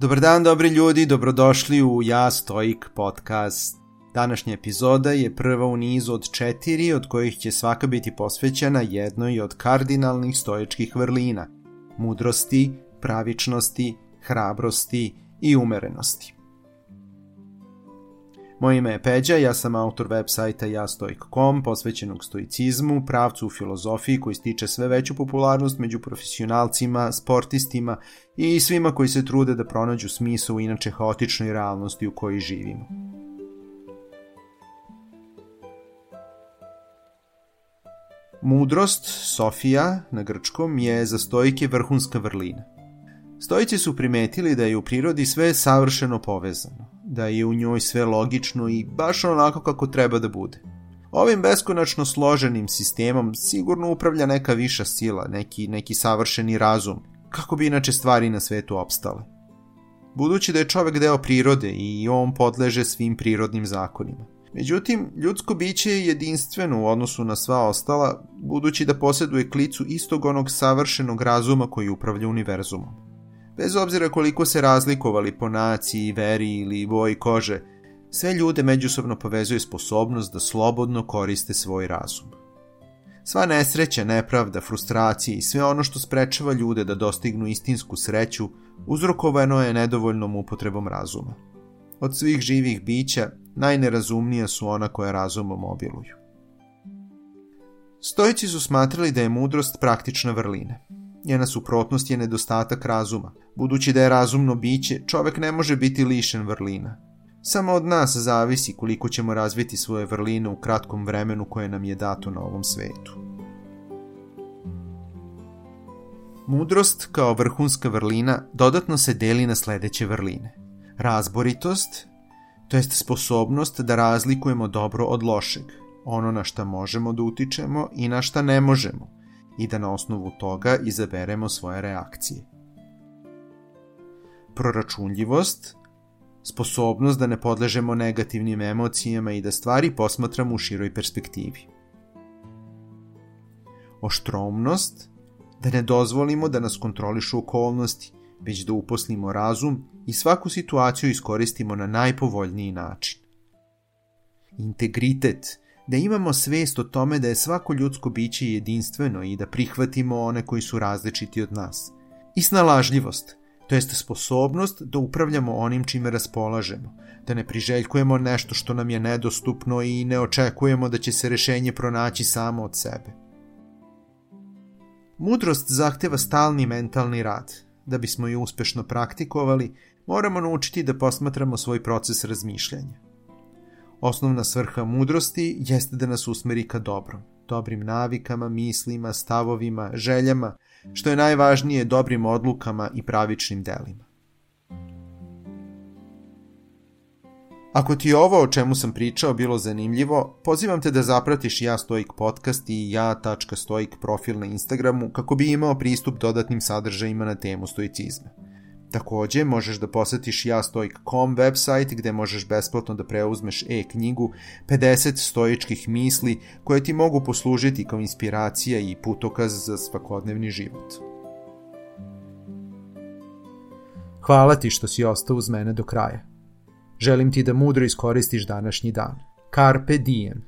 Dobar dan, dobri ljudi, dobrodošli u Ja Stoik podcast. Današnja epizoda je prva u nizu od četiri, od kojih će svaka biti posvećena jednoj od kardinalnih stoičkih vrlina – mudrosti, pravičnosti, hrabrosti i umerenosti. Moje ime je Peđa, ja sam autor web sajta jastojk.com, posvećenog stoicizmu, pravcu u filozofiji koji stiče sve veću popularnost među profesionalcima, sportistima i svima koji se trude da pronađu smisao u inače haotičnoj realnosti u kojoj živimo. Mudrost, Sofija, na grčkom, je za stojike vrhunska vrlina. Stojici su primetili da je u prirodi sve savršeno povezano da je u njoj sve logično i baš onako kako treba da bude. Ovim beskonačno složenim sistemom sigurno upravlja neka viša sila, neki, neki savršeni razum, kako bi inače stvari na svetu opstale. Budući da je čovek deo prirode i on podleže svim prirodnim zakonima. Međutim, ljudsko biće je jedinstveno u odnosu na sva ostala, budući da posjeduje klicu istog onog savršenog razuma koji upravlja univerzumom. Bez obzira koliko se razlikovali po naciji, veri ili boji kože, sve ljude međusobno povezuje sposobnost da slobodno koriste svoj razum. Sva nesreća, nepravda, frustracije i sve ono što sprečava ljude da dostignu istinsku sreću uzrokovano je nedovoljnom upotrebom razuma. Od svih živih bića najnerazumnija su ona koja razumom obiluju. Stojici su smatrali da je mudrost praktična vrlina. Njena suprotnost je nedostatak razuma. Budući da je razumno biće, čovek ne može biti lišen vrlina. Samo od nas zavisi koliko ćemo razviti svoje vrline u kratkom vremenu koje nam je dato na ovom svetu. Mudrost kao vrhunska vrlina dodatno se deli na sledeće vrline. Razboritost, to jest sposobnost da razlikujemo dobro od lošeg, ono na šta možemo da utičemo i na šta ne možemo – i da na osnovu toga izaberemo svoje reakcije. Proračunljivost, sposobnost da ne podležemo negativnim emocijama i da stvari posmatramo u široj perspektivi. Oštromnost, da ne dozvolimo da nas kontrolišu okolnosti, već da uposlimo razum i svaku situaciju iskoristimo na najpovoljniji način. Integritet, da imamo svest o tome da je svako ljudsko biće jedinstveno i da prihvatimo one koji su različiti od nas. I snalažljivost, to jest sposobnost da upravljamo onim čime raspolažemo, da ne priželjkujemo nešto što nam je nedostupno i ne očekujemo da će se rešenje pronaći samo od sebe. Mudrost zahteva stalni mentalni rad. Da bismo ju uspešno praktikovali, moramo naučiti da posmatramo svoj proces razmišljanja. Osnovna svrha mudrosti jeste da nas usmeri ka dobrom, dobrim navikama, mislima, stavovima, željama, što je najvažnije dobrim odlukama i pravičnim delima. Ako ti ovo o čemu sam pričao bilo zanimljivo, pozivam te da zapratiš Ja Stoik podcast i ja.stoik profil na Instagramu kako bi imao pristup dodatnim sadržajima na temu stoicizma. Takođe, možeš da posetiš jastojk.com website gde možeš besplatno da preuzmeš e-knjigu 50 stoičkih misli koje ti mogu poslužiti kao inspiracija i putokaz za svakodnevni život. Hvala ti što si ostao uz mene do kraja. Želim ti da mudro iskoristiš današnji dan. Carpe diem.